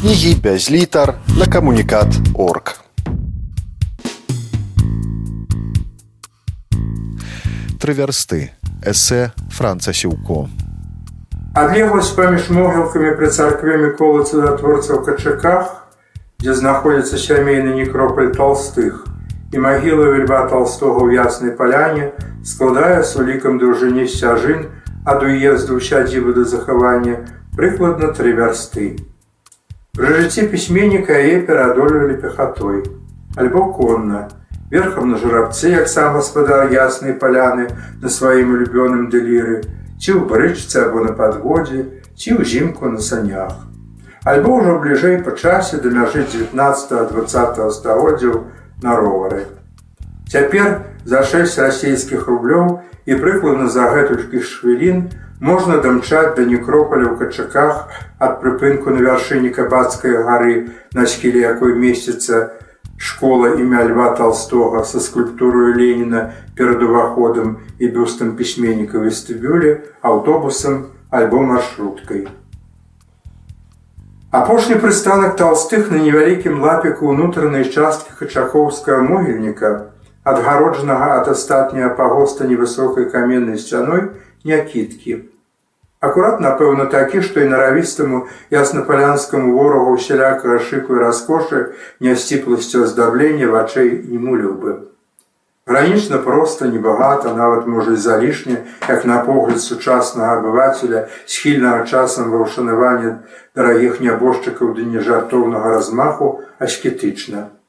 кнігі без літар на камунікат орг. Тры вярсты эсэ франца сіўко. Адлегласць паміж могілкамі пры царкве міколы цудатворца ў качаках, дзе знаходзіцца сямейны некропаль толстых і магілы льва толстого ў яснай паляне складае з улікам дружыні сцяжын ад уезду ў сядзібы да захавання прыкладна тры вярсты. Пры жыцці пісьменніка яе пераадольвалі пехатой, альбо конна, верхам на журабцы, як сам гаспадар яснай паляны на сваім улюбёным дэліры, ці ў брычцы або на падводзе, ці ўзімку на санях. Альбо ўжо бліжэй па часе да мяжы 19-20 стагоддзяў на ровары. Цяпер за 6 расійскіх рублёў і прыкладна за гэтулькі хвілін можна дамчаць да некропаля ў качаках ад прыпынку на вяршыні кабацкай гары, на схіле якой месціцца школа імя льва толстога са скульптурою Леніна перад уваходам і бюстам пісьменніка вестыбюле аўтобусам альбо маршруткай. Апошні прыстанак толстых на невялікім лапіку ўнутранай часткі хачахоўскага могільніка, адгароджанага ад астатняга пагоста невысокай каменнай сцяной някіткі. Акурат, напэўна, такі, што і наравістаму яснапалянскаму ворогу усялякага шыку і раскошы нясціпласцю аздаблення вачэй не муліў бы. Гранічна проста небагата, нават можа і залішне, як на погляд сучаснага абывацеля, схільнага часам ва ўшанаванне дарагіх нябожчыкаў ды нежартоўнага размаху аскетычна.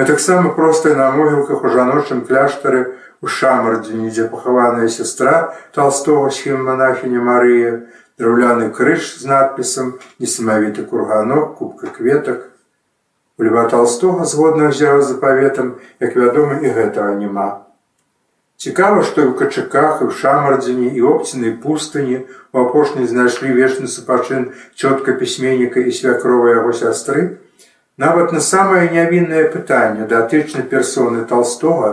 Гэтаксама проста на могілках у жаночым кляштары у шамардзіне, дзе пахаваная сястра толстого схем монахіня Марыя, драўляны крыж з надпісам несамавіты курганок, кубка кветак. У льва толстого згодна ўзяў запаветам, як вядома і гэтага няма. Цікава, што і ў качаках і ў шамардзіне і опцінай пустыні у апошняй знайшлі вечны супачын цётка пісьменніка і свякрова яго сястры. Нават на самае нявіннае пытанне датычнай персоны толстого,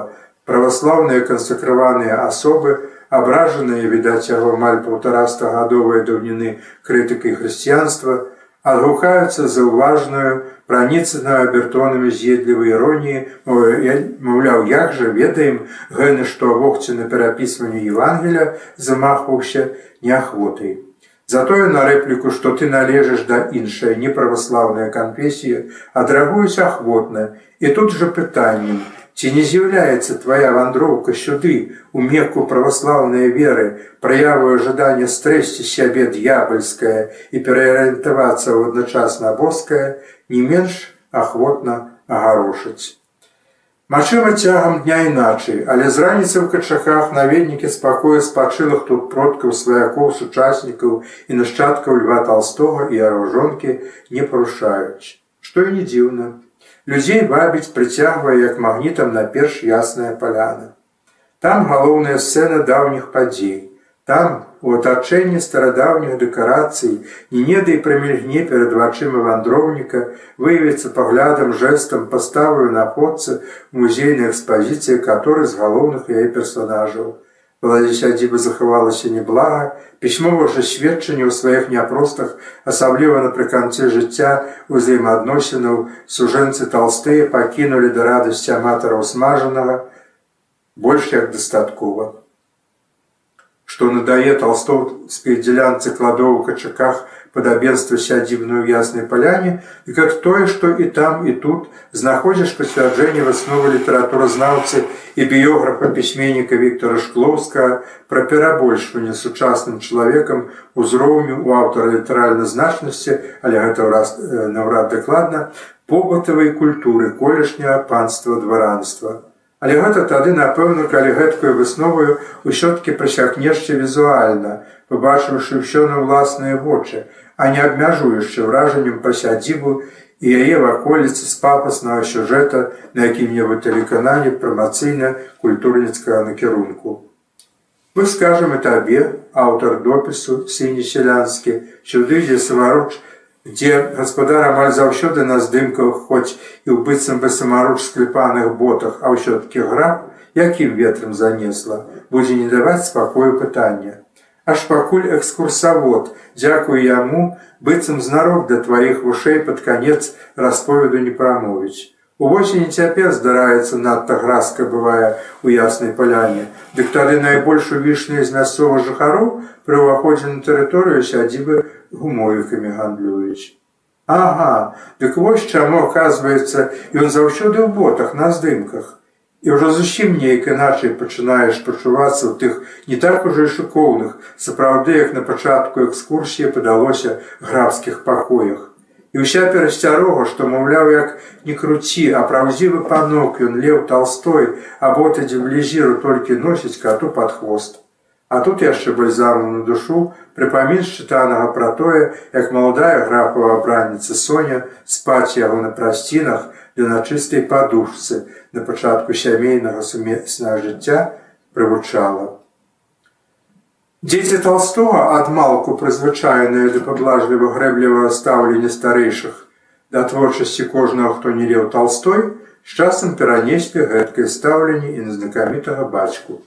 праваслаўныя кансакраваныя асобы, абражаныя відаць яго амаль паўтарастагадовыя даўніны крытыкай хрысціянства, адгукаюцца за ўважную праніцаную абертонамі з'едлівай іроніі, маўляў, як жа ведаем гэны, што вогці на перапісванне Евангеля замахваўся неахвотай. Затое на рэпліку, што ты належыш да іншай неправаслаўнай канфесіі, адрагуюць ахвотна, і тут жа пытаннем, Ці не з'яўляецца твоя вандроўка сюды у мекку праваслаўнай веры, праявую жаданне стрэсці сябе д'ябальская і пераарыентавацца ў адначасна боская, не менш ахвотна агарошыць. Мачыма цягам дня іначай, але з раніцы ў качаках наведнікі спакою спачылых тут продкаў сваякоў сучаснікаў і нашчадкаў льва толстого і аружонкі не парушаюць. Што і не дзіўна, Людзей вабіць прыцягвае як магнітам на перш ясная паляна. Там галоўная сцэна даўніх падзей. Там у атачэнні старадаўніх дэкарацый і недай прамільгне перад вачыма вандроўніка выявіцца паглядам жэсам паставаю на ходцы музейнай экспазіцыі, каторы з галоўных яе персонажаў. Владзе сядзібы захавалася неблага, пісьмова жа сведчанне ў сваіх няпростах, асабліва напрыканцы жыцця ўзаемаадносінаў сужэнцы толстыя пакінулі да радасці аматараў смажанага больш як дастаткова што надае толстоўскай дзялянцы кладоў у качаках падабенства сядзібную яснай паляне і как тое што і там і тут знаходзіш пацвярджэнне высновы літаратуразнаўцы і біёграфа пісьменніка Віктора шклоўска пра перабольшванне сучасным чалавекам узроўню у аўтара літаральна значнасці але гэта раз наўрад дакладна побытавай культуры колішняга панства дваранства Але гэта тады, напэўна, калі гэткую высноваю ўсё-ткі прысягнешце візуальна, пабачыўшы ўсё на ўласныя вочы, а не абмяжуючы ўражаннем па сядзібу і яе ваколіцы з папаснага сюжэта на якім-небудзь тэлеканале прамацыйна культурніцкага накірунку. Мы скажам і табе, аўтар допісу сіні сялянскі, сюды дзе самаруч, дзе гаспадар амаль заўсёды на здымках хоць і ў быццам бы самаруч склепаных ботах, а ўсё-ткі граб, якім ветрам занесла, будзе не даваць спакою пытання. аж пакуль экскурсавод, дзякуй яму, быццам знарок да тваіх вушэй пад канец расповеду не прамовіць. Увосень цяпер здараецца надта гразка бывае у яснай паляне. Дык тады найбольш увішныя з мясцовых жыхароў пры ўваходзе на тэрыторыю сядзібы гумовікамі гандлююць. Ага, дык вось чаму оказывается ён заўсёды ў ботах на здымках. І ўжо зусім неяк іначай пачынаеш пачувацца ў тых не так ужо і шыкоўных, сапраўды як на пачатку экскурсіі падалося графскіх пакоях. І ўся перасцярога, што маўляў, як не круці, а праўдзівы панок ён леў талстой, а боты дзе блізіру толькі носіць кату пад хвост. А тут яшчэ бальзаму на душу прыпамін чытанага пра тое, як маладая графава абранніца Соня спаць яго на прасцінах ды на чыстай падушцы на пачатку сямейнага сумеснага жыцця прывучала. Дзеці толстога адмалку прызвычайныя да паблажліва грэблівага стаўлення старэйшых да творчасці кожнага, хто не леў толстой, з часам перанеслі гэткае стаўленне і на знакамітага бацьку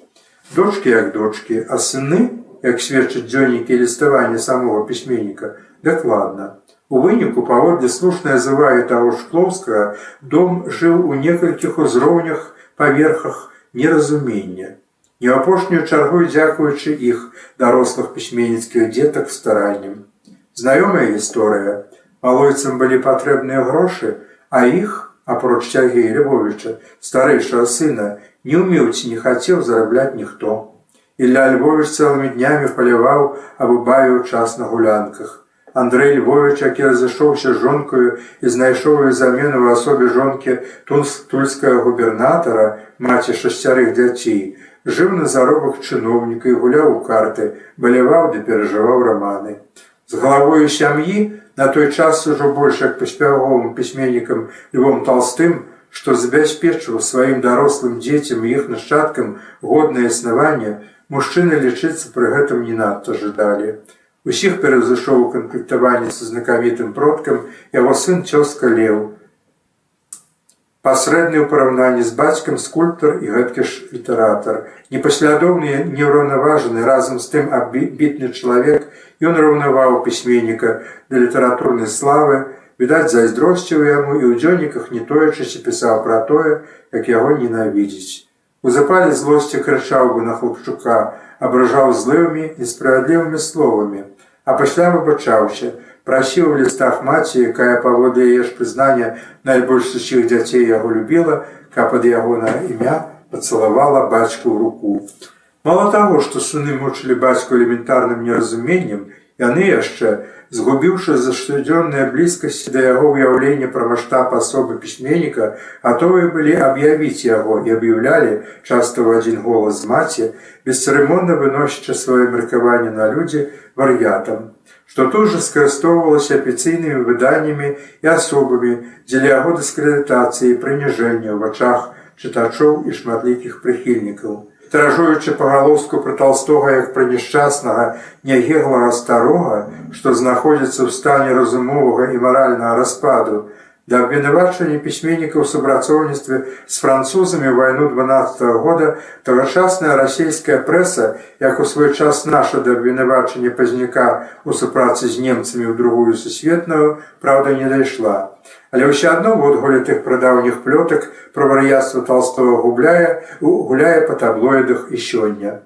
дочки як дочки, а сыны, як сведчаць дзённікі ліставання самого пісьменніка, дакладна. У выніку паводле слушная зывае таго шклоўскага дом жыў у некалькіх узроўнях паверхах неразумення. Не апошнюю чаргу дзякуючы іх дарослых пісьменніцкіх дзетак стараннем. Знаёмая гісторыя, малойцам былі патрэбныя грошы, а іх, апроч Сергея Львовича, старэйшага сына, не умеў ці не хацеў зарабляць ніхто. Ілля Львович цэлымі днямі паляваў або бавіў час на гулянках. Андрей Львович, які разышоўся жонкаю і знайшоў замену ў асобе жонкі тульскага губернатара, маці шасцярых дзяцей, жыў на заробах чыноўніка і гуляў у карты, баляваў ды перажываў раманы. З галавою сям'і на той час ужо больш як паспяговым пісьменнікам Львом толстым, што забяспечваў сваім дарослым дзецям і іх нашчадкам годнае існаванне, мужчыны лічыцца пры гэтым не надта жадалі. Усіх перазышоў у канфліктаванні са знакамітым продкам яго сын цёзка леў. Пасрэдны ў параўнанні з бацькам скульптар і гэткі ж літаратар. Непаслядоўны неўраўнаважаны разам з тым абітны чалавек, ён раўнаваў пісьменніка да літаратурнай славы, відаць зайздросціў яму і ў дзённіках не тоячыся пісаў пра тое, як яго ненавідзець. У запале злосці крычаў бы на хлопчука, абражаў злымі і справядлівымі словамі, а пасля выбачаўся, прасіў у лістах маці, якая паводле яе ж прызнання найбольш сусіх дзяцей яго любіла, каб ад яго на імя пацалавала бацьку руку. Мала таго, што сыны мучылі бацьку элементарным неразуменнем, яны яшчэ, згубіўшы за штодзённыя блізкасці да яго ўяўлення пра маштаб асобы пісьменніка, гатовыя былі аб'явіць яго і аб'яўлялі часта ў адзін голас з маці, бесцырымонна выносячы сваё меркаванне на людзі вар'ятам, што тут жа скарыстоўвалася афіцыйнымі выданнямі і асобамі дзеля яго дыскрэдытацыі прыніжэння ў вачах чытачоў і шматлікіх прыхільнікаў тыражуючы пагалоску пра толстога як пра несчаснага нягеглага старога, што знаходзіцца ў стане разумовага і маральнага распаду, для абвінавачання пісьменніка ў супрацоўніцтве з французамі вайну 12 -го года тагачасная расійская прэса, як у свой час наша да абвінавачання пазняка ў супрацы з немцамі ў другую сусветную, праўда не дайшла. Але ўсё адно водгуле тых прадаўніх плётак пра вар'яцтва толстого губляе гуляе па таблоідах і сёння.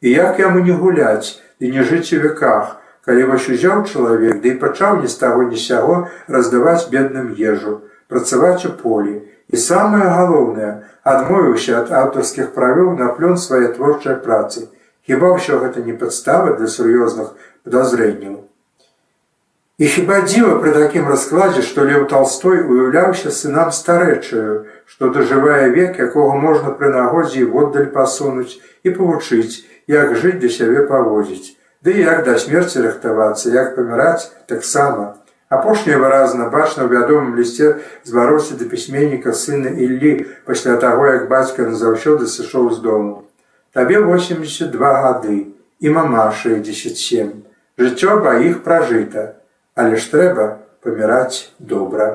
І як яму не гуляць і не жыць у веках, калі ваш узяў чалавек, ды да і пачаў ні з таго ні сяго раздаваць бедным ежу, працаваць у полі. І самае галоўнае, адмовіўся ад аўтарскіх правёў на плён свае творчай працы. Хіба ўсё гэта не падстава для сур'ёзных падазрэнняў. І хіба дзіва пры такім раскладзе, што Леў Талстой уяўляўся сынам старэчаю, што дажывае век, якога можна пры нагодзе і воддаль пасунуць і павучыць, як жыць для сябе паводзіць. Ды як да смерці рыхтавацца, як паміраць таксама. Апошняе выразна бачна ў вядомым лісце звароце да пісьменніка сына Іллі пасля таго, як бацька назаўсёды сышоў з дому. Табе 82 гады і мама 67. Жыццё ба іх пражыта але ж трэба паміраць добра.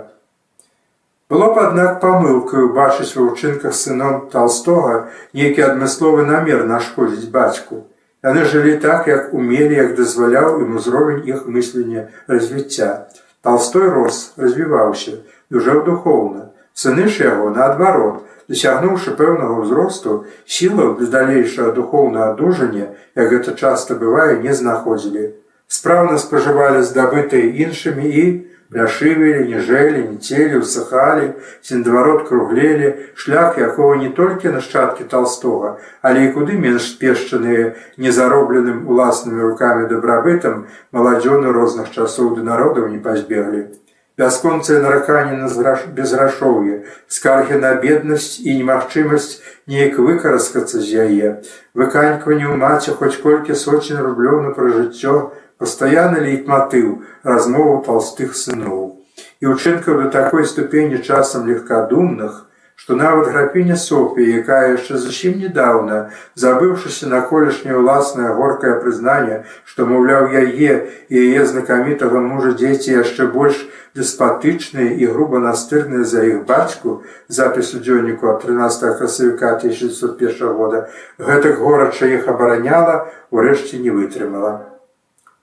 Было б аднак памылкаю бачыць ва ўчынках сыном толстога нейкі адмысловы намер нашкодзіць бацьку. Яны жылі так, як умелі, як дазваляў ім узровень іх мыслення развіцця. Толстой рос, развіваўся, дужэў духоўна. Сыны ж яго наадварот, дасягнуўшы пэўнага ўзросту, сілаў для далейшага духоўнага адужання, як гэта часта бывае, не знаходзілі. Спраўна спажывалі здабытыя іншымі і, Бляшывілі, ніжэлі, ніцелі, усыхалі, сендварот круглелі, шлях якого не толькі нашчадкі толстога, але і куды менш спешчаныя незаробленым уласнымі рукамі дабрабытам маладзёны розных часоў ды народаў не пазбеглі. Бясконцыя нараканні на безграшоўе, скаргі на беднасць і немагчымасць неяк выкараскацца з яе, выканькванне ў маці хоць колькі сотень рублёў на пражыццё, пастаянны лейтматыў размову толстых сыноў і учынкаў да такой ступені часам легкадумных, што нават графіня Софія, якая яшчэ зусім недаўна, забыўшыся на колішняе ўласнае горкае прызнанне, што маўляў яе і яе знакамітага мужа дзеці яшчэ больш деспатычныя і груба настырныя за іх бацьку запіс у дзённіку ад 13 красавіка 1901 года, гэтак горача іх абараняла, урэшце не вытрымала.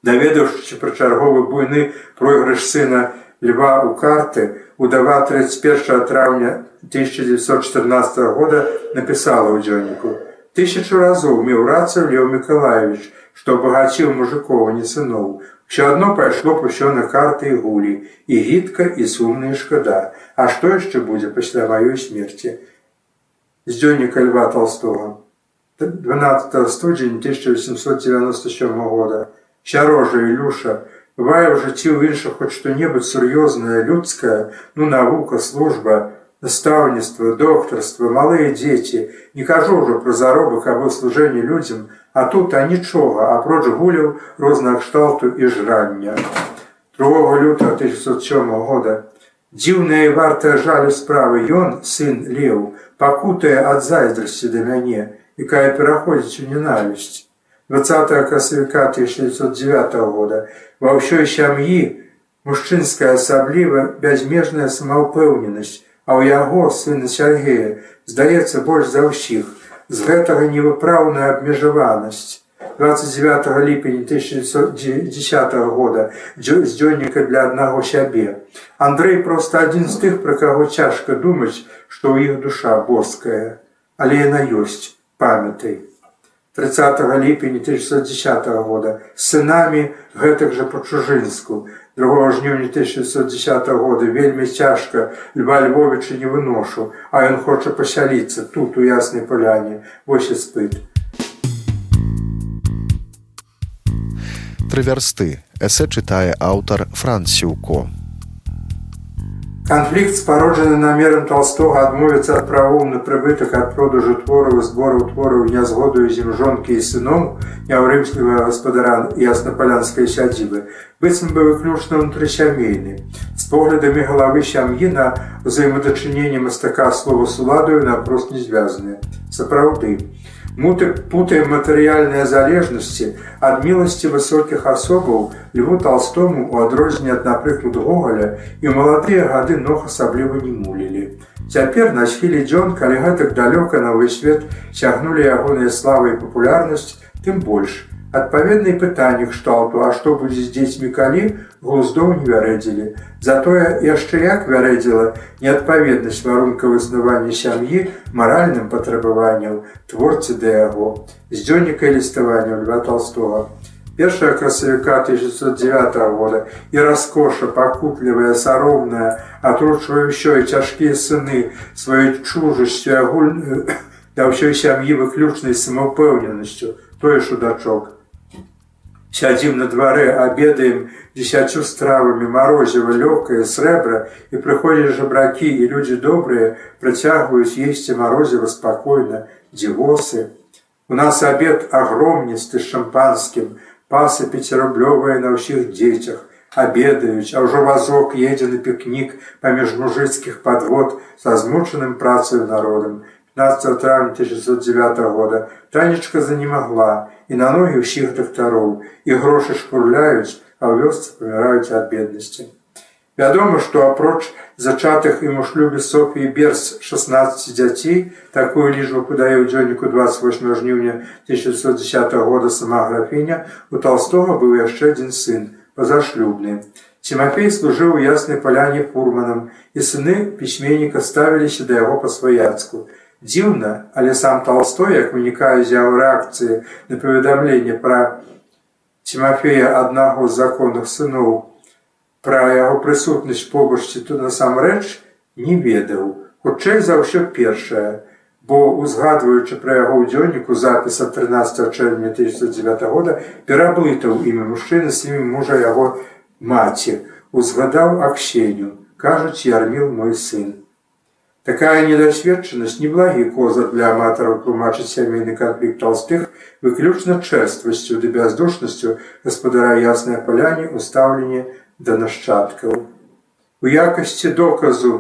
Даведаўшыся пра чарговы буйны пройгрыш сына льва ў карты, удава 31 траўня 1914 года напісала ў дзённіку: Тысячу разоў меў рацыў Леў Миколаевич, што абагаціў мужикова не сыноў. Усё адно пайшло б усё на карты і гулі, і гідка і сумная шкада. А што яшчэ будзе пасля маёй смерці? З дзённіка льва толстого 12 студзень 1897 года. Сярожа Ілюша, бывае ў жыцці ў іншых хоць што-небудзь сур'ёзнае людскае, ну навука, служба, настаўніцтва, доктарства, малыя дзеці, не кажу ўжо пра заробак або служэнне людзям, а тут а нічога, апроч гуляў рознага кшталту і жрання. 2 люта 1907 года дзіўная і вартая жалю справы ён, сын леў, пакутае ад зайздрасці да мяне, якая пераходзіць у ненавісць. 20 красавіка 1909 года ва ўсёй сям'і мужчынская асабліва бязмежная самаўпэўненасць, а ў яго сына Сергея здаецца больш за ўсіх з гэтага невыпраўная абмежаванасць. 29 ліпеня 1910 года з дзённіка для аднаго сябе. Андрэй проста адзін з тых, пра каго цяжка думаць, што ў іх душа боская, але яна ёсць памятай. 30 ліпеня 1910 года сынамі гэтых жа па-чужынску. 2 жніўня 1910 года вельмі цяжка Льва Львовича не выношу, а ён хоча пасяліцца тут у яснай паляне, вось і спыт. Тры вярсты эсэ чытае аўтар Францюко. Канфлікт спароджаны намерам толстога адмовіцца ад правоў на прыбытак ад продажу твораў збору твораў нязгодую зім жонкі і сыноў няўрымскага гаспадара яснапалянскай сядзібы быццам бы выключна ўнутрысямейны з поглядамі галавы сям'і на ўзаемадачыненне мастака слова суладаю напрост не звязаныя сапраўды. Муты путаем матэрыяльныя залежнасці ад міласці высокіх асобаў льву толстому у адрозненне ад напрыклад гогаля і маладыя гады ног асабліва не мулілі. Цяпер на схілі дзён, калі гэтак далёка на ўвесь свет цягнулі ягоныя славы і папулярнасць, тым больш адпаведнай пытанні кшталту а што будзе з дзецьмі калі? глуздоў не вярэдзілі. Затое яшчэ як вярэдзіла неадпаведнасць варунка выснавання сям'і маральным патрабаванняў творцы да яго з дзённіка ліставання льва толстого першая красавіка 1909 года і раскоша пакутлівая саромная атручвае ўсё і цяжкія сыны сваёй чужасцю агульную да ўсёй сям'і выключнай самаўпэўненасцю той шудачок Сядзім на дварэ, абедаем дзесяцю стравамі марозіва лёгкае срэбра і прыходзяць жабракі і людзі добрыя працягваюць есці марозіва спакойна, дзівосы. У нас абед агромністы з шампанскім, пасы пяцірублёвыя на ўсіх дзецях, абедаюць, а ўжо вазок едзе на пікнік паміж мужыцкіх падвод са змучаным працаю народам. 15 травня 1909 года танечка занемагла і на ногі ўсіх дактароў і грошы шпурляюць, а ў вёсцы паміраюць ад беднасці. Вядома, што апроч зачатых ім у шлюбе Софіі Берс 16 дзяцей, такую лічбу падае ў дзённіку 28 жніўня 1910 года сама графіня, у Талстога быў яшчэ адзін сын, пазашлюбны. Тимофей служыў у яснай паляне фурманам, і сыны пісьменніка ставіліся да яго па-сваяцку. Дзіўна, але сам Талстой, як вынікае з'яў рэакцыі на паведамленне пра Тимофея аднаго з законных сыноў, пра яго прысутнасць побачці тут насамрэч не ведаў. Хутчэй за ўсё першае, бо узгадваючы пра яго ў дзённіку запіса 13 чэрвеня 1909 года пераблытаў імя мужчыны з імі мужа яго маці, узгадаў аксеню, кажуць ярміл мой сын. Такая недасведчанасць неблагі коза для аматараў тлумачыць сямейны канфлікт толстых выключна чэрствасцю ды бяздушнасцю гаспадара яснай паляне устаўленне да нашчадкаў. У якасці доказу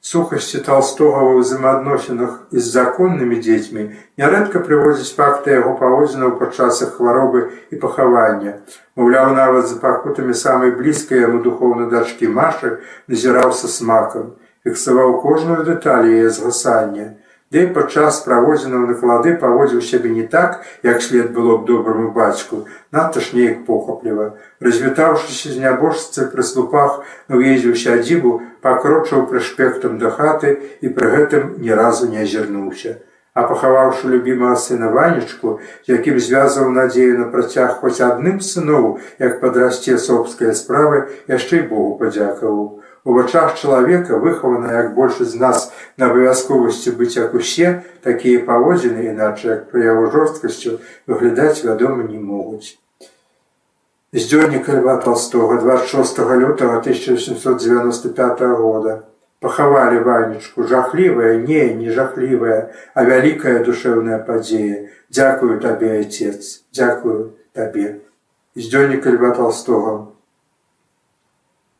сухасці толстога ва ўзаемаадносінах і з законнымі дзецьмі нярэдка прыводзіць факты яго паводзінаў падчас іх хваробы і пахавання. Маўляў, нават за пакутамі самай блізкай яму духоўнай дачкі Машы назіраў са смакам, фіксаваў кожную дэталь яе згасання. Дэй падчас праводзінаў наклады паводзіў сябе не так, як след было б добраму бацьку, надта ж неяк похапліва. Развітаўшыся з нябожцы пры слупах увездзіў сядзібу, пакрочыў прышпектам да хаты і пры гэтым ні разу не азірнуўся. А пахаваўшы любімага сына ванечку, якім звязваў надзею на працяг хоць адным сыноў, як падрасце собскай справы, яшчэ і Богу падзякаваў. У вачах чалавека выхавана як большасць з нас на абавязковасці быць як усе, такія паводзіны іначай як пры яго жорсткасцю выглядаць вядома не могуць. Дзённіка льва толстога 26 лютага 1895 года пахавалі ванечку жахлівая не не жахлівая, а вялікая душэўная падзея. Дякую табе отец, дзякую табе. дзённіка льва толстога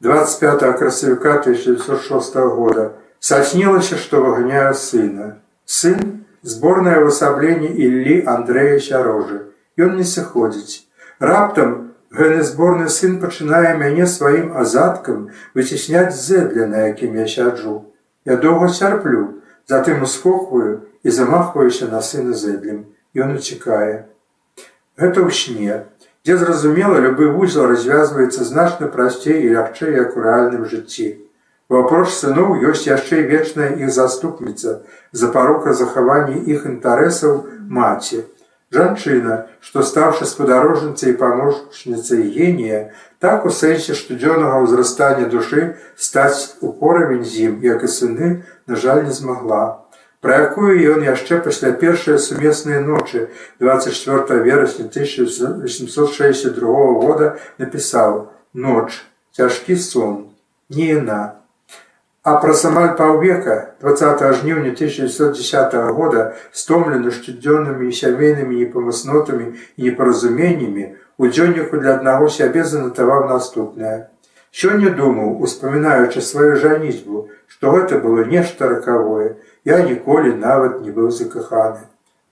25 красавіка 1906 года саснілася, што выганяю сына. Сын зборнае высабленне Іллі Андрэя Сярожы. Ён не сыходзіць. Раптам гэны зборны сын пачынае мяне сваім азадкам выцісняць зэдля, на якім я сяджу. Я доўга цярплю, затым ускохваю і замахваюся на сына зэдлем. Ён уцікае. Гэта ў сне, дзе зразумела любы вузел развязваецца значна прасцей і лягчэй як у рэальным жыцці. У апроч сыноў ёсць яшчэ вечная іх заступніца за парока захавання іх інтарэсаў маці. Жанчына, што стаўшы спадарожніцай і паможчніцай генія, так у сэнсе штодзённага ўзрастання душы стаць у поравень з ім, як і сыны, на жаль, не змагла пра якую ён яшчэ пасля першай сумеснай ночы 24 верасня 1862 года напісаў ноч. Цяжкі сон. Не яна а праз амаль паўвека 20 жніўня 1910 года стомлены штодзённымі і сямейнымі непамаснотамі і непаразуменнямі у дзённіку для аднаго сябе занатаваў наступнае. Сёння думаў успамінаючы сваю жаніцьбу што гэта было нешта ракавое я ніколі нават не быў закаханы.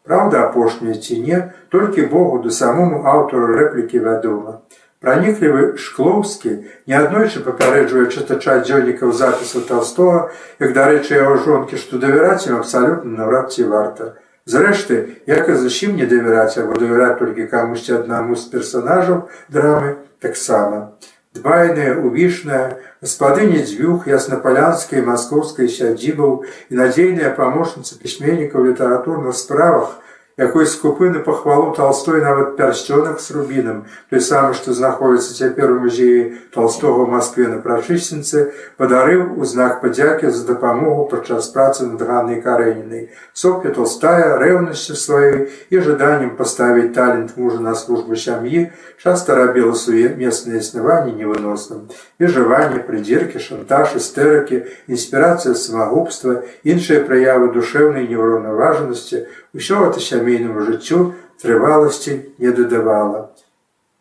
Праўда, апошняе ці не, толькі Богу да самому аўтару рэплікі вядома. Праніклівы шклоўскі неаднойчы папярэджвае чытача дзённікаў запісу Талстога, як дарэчы яго жонкі, што давяраць ім абсалютна наўрад ці варта. Зрэшты, як і зусім не давяраць, або давяраць толькі камусьці аднаму з персонажаў драмы таксама дбайная, увішная, гаспадыня дзвюх яснапалянскай маскоўскай сядзібаў і надзейная памочніца пісьменніка ў літаратурных справах, якой скупы на пахвалу толстой нават пярсцёнак с рубінам той самы што знаходіцца цяпер у музеі толстого москве на прачысніцы падарыў у знак падзякі за дапамогу падчас працы над ганнай карэнінай сопля толстая рэўнасцю сваёй і жаданнем паставіць талент мужа на службу сям'і часта рабіла суе месцнае існаванне невыносным. Вежыванне прыдзіркі шантаж істэрыкі інспірацыя самагубства іншыя праявы душэўнай неўраўнаважанасці Усё гэта сямейнаму жыццю трываласці не дадавала.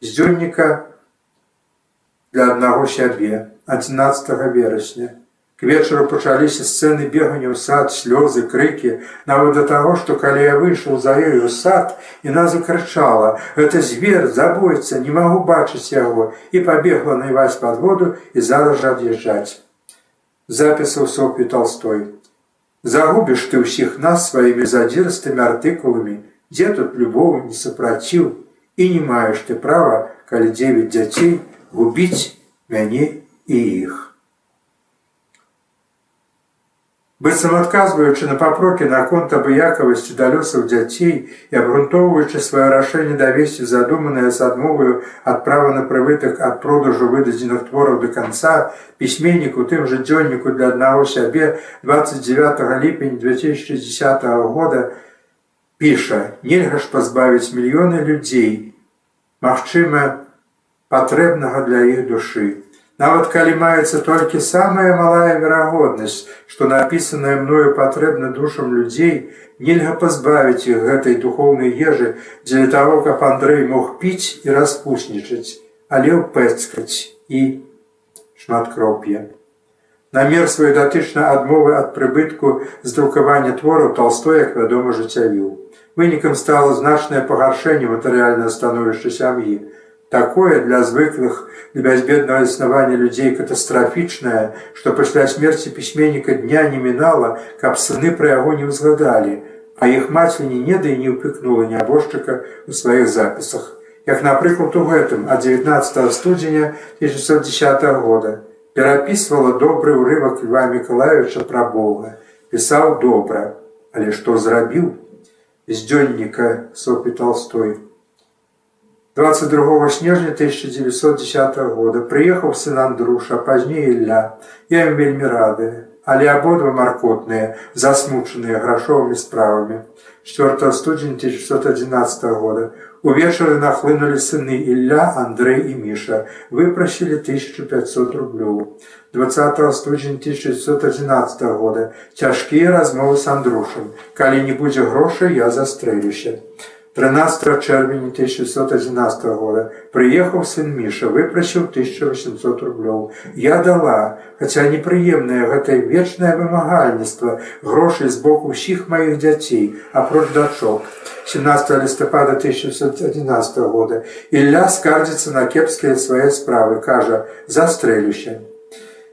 З дзённіка для аднаго сябе 11 верасня К вечару пачаліся сцэны бегання ў сад, слёзы, крыкі, нават да таго, што калі я выйшаў за ёю сад, яна закрычала: « Гэта звер, забойца, не магу бачыць яго і пабегла найваць пад воду і зараз жа ад'язджаць. Запісаў Софі Толстой. Загубіш ты ўсіх нас сваімі задзірстымі артыкуламі, дзе тут любоў не супраціў і не маеш ты права, калі дзевяць дзяцей губіць мяне і іх. Быццам адказваючы на папрокі наконт абыякавасці далёсаў дзяцей і абгрунтоўваючы сваё рашэнне давесці задуманае з адмоваю ад права на прывытак ад продажу выдадзеных твораў да канца пісьменнік у тым жа дзённіку для аднаго сябе 29 ліпень 2010 года піша нельга ж пазбавіць мільёны людзей магчыма патрэбнага для іх душы Нават калі маецца толькі самая малая верагоднасць, што напісанае мною патрэбна душам людзей, нельга пазбавіць іх гэтай духоўнай ежы дзеля таго, каб Андрэй мог піць і распуснічаць, але ўпэцкаць і шматкроп'я. Намер свой датычна адмовы ад прыбытку з друкавання твораў толстой, як вядома жыццявіў. Вынікам стала значнае пагаршэнне матэрыяльнае становішча сям'і. Такое для звыклых для бязбеднага існавання людзей катастрафічнае, што пасля смерці пісьменніка дня не мінала, каб сыны пра яго не ўзгадалі, а іх маці ні неда і не ўпікнула нябожчыка ў сваіх запісах. Як напрыклад у гэтым ад 19 студзеня 1910 года перапісвала добры ўрывак Льва Миколаевича пра Бога, пісаў добра, але што зрабіў з дзённіка Сопі Толстой. 22 снежня 1910 года прыехаў сын Андруша, пазней Ілля. Я ім вельмі рады, але абодва маркотныя, засмучаныя грашовымі справамі. 4 студзень 1911 года. Увечары нахлынулі сыны Ілля, Андрэй і Міша, выпрасілі 1500 рублёў. 20 студзень 1911 года цяжкія размовы з Андрушам. Калі не будзе грошай, я застрэлюся. 13 чэрвеня 1611 года прыехаў сын Міша, выпрасіў 1800 рублёў. Я дала, хаця непрыемнае гэтае вечнае вымагальніцтва грошай з боку ўсіх маіх дзяцей, апроч дачок. 17 лістапада 1611 года Ілля скардзіцца на кепскія свае справы, кажа: застрэлюся.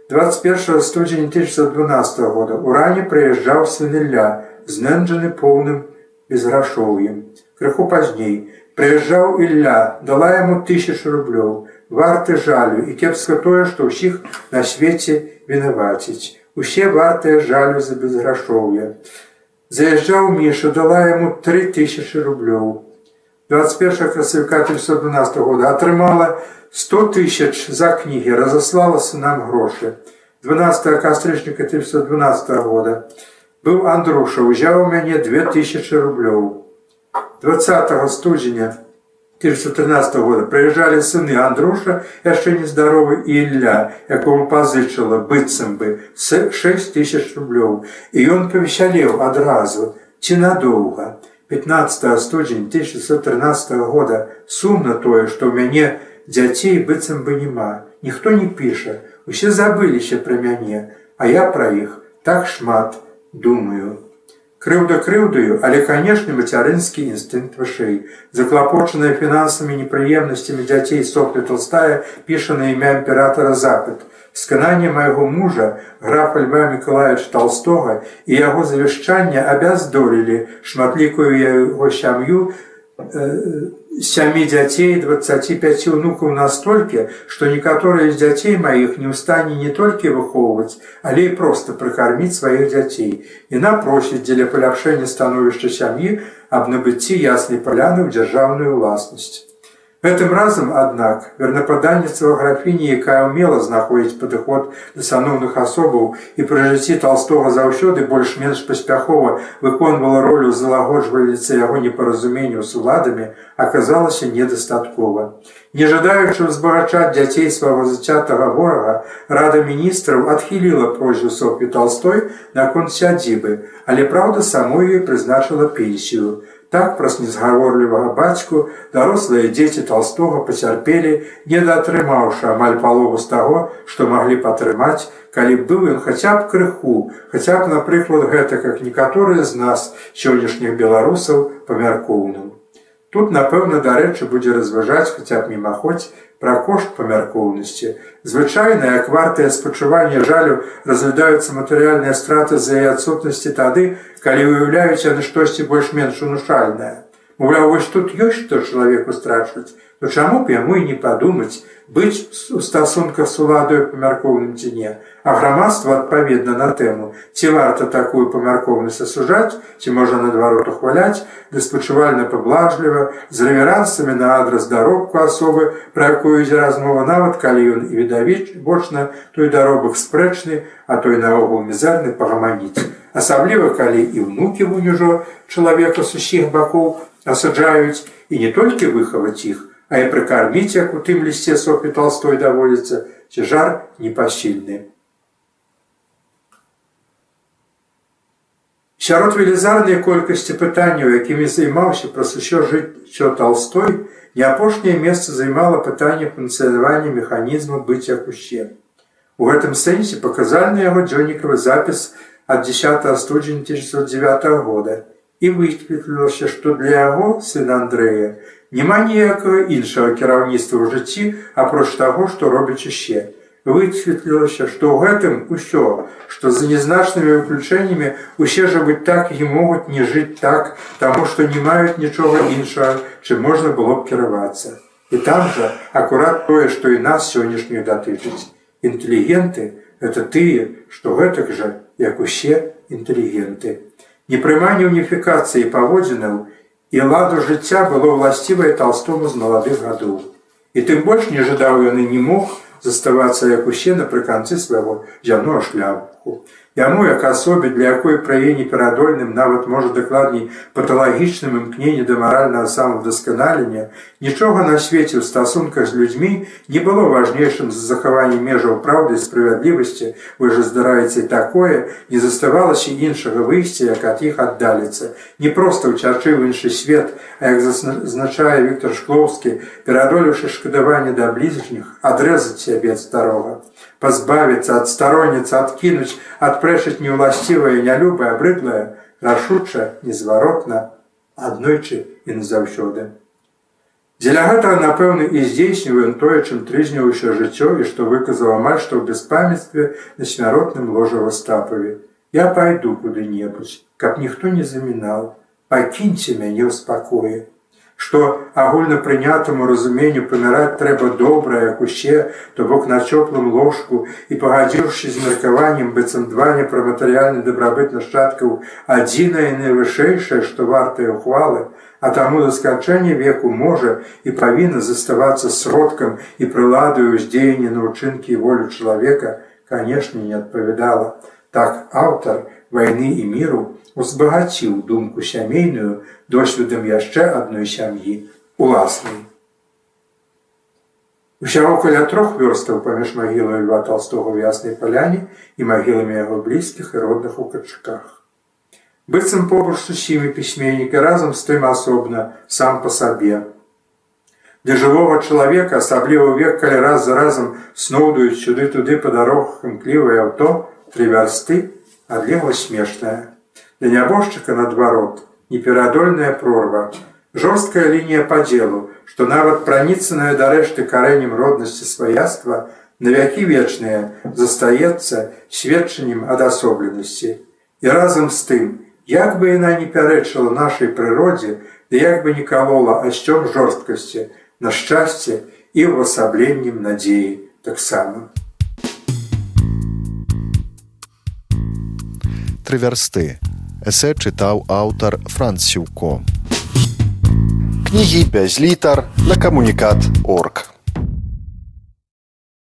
21 студзеня 1912 года у ране прыязджаў сын Ілля, знэнджаны поўным безграшоўем крыху пазней. Прыязджаў Ілля дала яму тысячу рублёў. Варты жалю і кепска тое што ўсіх на свеце вінаваціць. Усе вартыя жалю за безграшоўе. Заязджаў міша дала яму три тысячи рублёў. 21 красавіка 1912 года атрымала 100 тысяч за кнігі разаслалася нам грошы. 12 кастрычніка 1912 года. Быў андруша узяў у мяне 2000 рублёў 20 студзеня 1913 года прыязджалі сыны Андруша яшчэ нездаровы і Ілля, якому пазычыла быццам бы 6 тысяч рублёў. І ён павесялеў адразу ці надоўга. 15 студзень 1613 года сумна тое, што ў мяне дзяцей быццам бы няма. Ніхто не піша, усе забыліся пра мяне, а я пра іх так шмат думаю крыўда крыўдаю, але канешне мацярынскі інстынкт вышэй. Заклапочаная фінансамі непрыемнасцямі дзяцей соплі толстая піша на імя імператора запад. Скананне майго мужа, графа Льва Миколаевич Толстога і яго завяшчання абяздолілі шматлікую яго сям'ю сямі дзяцей 25 унукаў настолькі, што некаторыя з дзяцей маіх не ў стане не толькі выхоўваць, але і проста прыкарміць сваіх дзяцей. Яна просіць дзеля паляпшэння становішча сям'і аб набыцці яснай паляны ў дзяржаўную ўласнасць. Гэтым разам, аднак, вернападанніцтва графіні, якая ўмела знаходзіць падыход да саноўных асобаў і пры жыцці толстога заўсёды больш-менш паспяхова выконвала ролю залагоджвальніцы яго непаразуменняў з уладамі, аказалася недастаткова. Не жадаючы ўзбагачаць дзяцей свайго зацятага ворага, рада міністраў адхіліла просьбу Софі Толстой наконт сядзібы, але праўда самой ёй прызначыла пенсію. Так праз незгаворлівага бацьку дарослыя дзеці толстога пацярпелі, не даатрымаўшы амаль палову з таго, што маглі падтрымаць, калі быў ён хаця б крыху, хаця б, напрыклад, гэта как некаторыя з нас сённяшніх беларусаў памяркоўным. Тут, напэўна, дарэчы, будзе разважаць хаця б мімаходзь пра кошт памяркоўнасці. Звычайна, як вартыя спачуванне жалю разглядаюцца матэрыяльныя страты з-за яе адсутнасці тады, калі выяўляюць яны штосьці больш-менш унушальнае. Маўляў, вось тут ёсць што чалавеку страчваць, то чаму б яму і не падумаць, быць у стасунках з уладою памяркоўным ці не, а грамадства адпаведна на тэму, ці варта такую памяркоўнасць асужаць, ці можа наадварот ухваляць, ды спачувальна паблажліва, з рэверансамі на адрас даробку асобы, пра якую ідзе размова нават калі ён і відавіч бочна той даробак спрэчны, а той наогул мізарны пагаманіць. Асабліва калі і ўнукі вунюжо чалавека з усіх бакоў асаджаюць і не толькі выхаваць іх, а і прыкарміць, як у тым лісце Софі толстой даводзіцца, ці жар непасільны. Сярод велізарнай колькасці пытанняў, якімі займаўся праз усё жыццё толстой, не апошняе месца займала пытанне функцыянавання механізму быць як уще. У гэтым сэнсе паказальны яго дзённікавы запіс ад 10 студзеня 1909 года і высветлілася, што для яго сына Андрэя Няма ніякага іншага кіраўніцтва ў жыцці, апроч таго, што робіць яшчэ. Высветлілася, што ў гэтым усё, што за нязначнымі выключэннямі усе жывуць так і могуць не жыць так, таму што не маюць нічога іншага, чым можна было б кіравацца. І там жа акурат тое, што і нас сённяшнюю датычыць. Інтэлігенты это тыя, што гэтак жа, як усе інтэлігенты. Непрыманне уніфікацыі паводзінаў, і ладу жыцця было ўласцівае толстому з маладых гадоў. І тым больш не жадаў ён і не мог заставацца як усе напрыканцы свайго зямного шляху. Яму як асобе, для якой прае неперадольным нават можа дакладней паталагічным імкненне да маральнага самавдасканалення, нічога на свеце ў стасунках з людзьмі не было важнейшым за захаванне межаў праўды і справядлівасці, вы ж здараеце такое, не заставалася іншага выйсця, як ад іх аддаліцца. Не проста ўчачы ў іншы свет, а як зазначае Віктор Шклоўскі, пераадолюўшы шкадаванне да блізачніх, адрэзаць сябе ад старога пазбавіцца ад старонніца адкінуць адпрэчыць неўласцівае нялюбае абрыдлае рашуча незваротна аднойчы і назаўсёды дзеля гэтага напэўны і здзейсніваем тое чым трызніўся жыццё і што выказаў амаль што ў беспамятстве на смяротным ложа вастапаве я пайду куды-небудзь каб ніхто не замінаў пакіньце мяне ў спакоі што агульнапрынятаму разуменню паміраць трэба добра, як усе, то бок на цёплым ложку і пагадзіўшы з меркаваннем быццам два непраматэрыяльны дабрабыт нашчадкаў адзінае найвышэйшае, што вартыя ухвалы, а таму да сканчэння веку можа і павінна заставацца сродкам і прыладаю ўздзеяння на ўчынкі і волю чалавека, канешне, не адпавядала. Так аўтар вайны і міру, узбагаціў думку сямейную досведам яшчэ адной сям'і уласнай. Усяго каля трох вёрстаў паміж магілай Льва толстого в яснай паляне і магіламі яго блізкіх і родных у качаках. Быццам побач з усімі пісьменніка разам з тым асобна сам па сабе. Для жывога чалавека, асабліва век, калі раз за разам сноўдуюць сюды-туды па дарогах імклівае аўто, тры вярсты, адлегла смешная. Для нябожчыка наадварот неперадольная прорва, жорсткая лінія падзелу, што нават праніцаная дарэшты карэнем роднасці сваяцтва на вякі вечныя застаецца сведчаннем адасобленасці. І разам з тым, як бы яна не пярэчыла нашай прыродзе, ды як бы не калола асцём жорсткасці, на шчасце і ўвасабленнем надзеі таксама. Тры вярсты эсэ чытаў аўтар Францюко. Кнігі без літар на камунікат орг.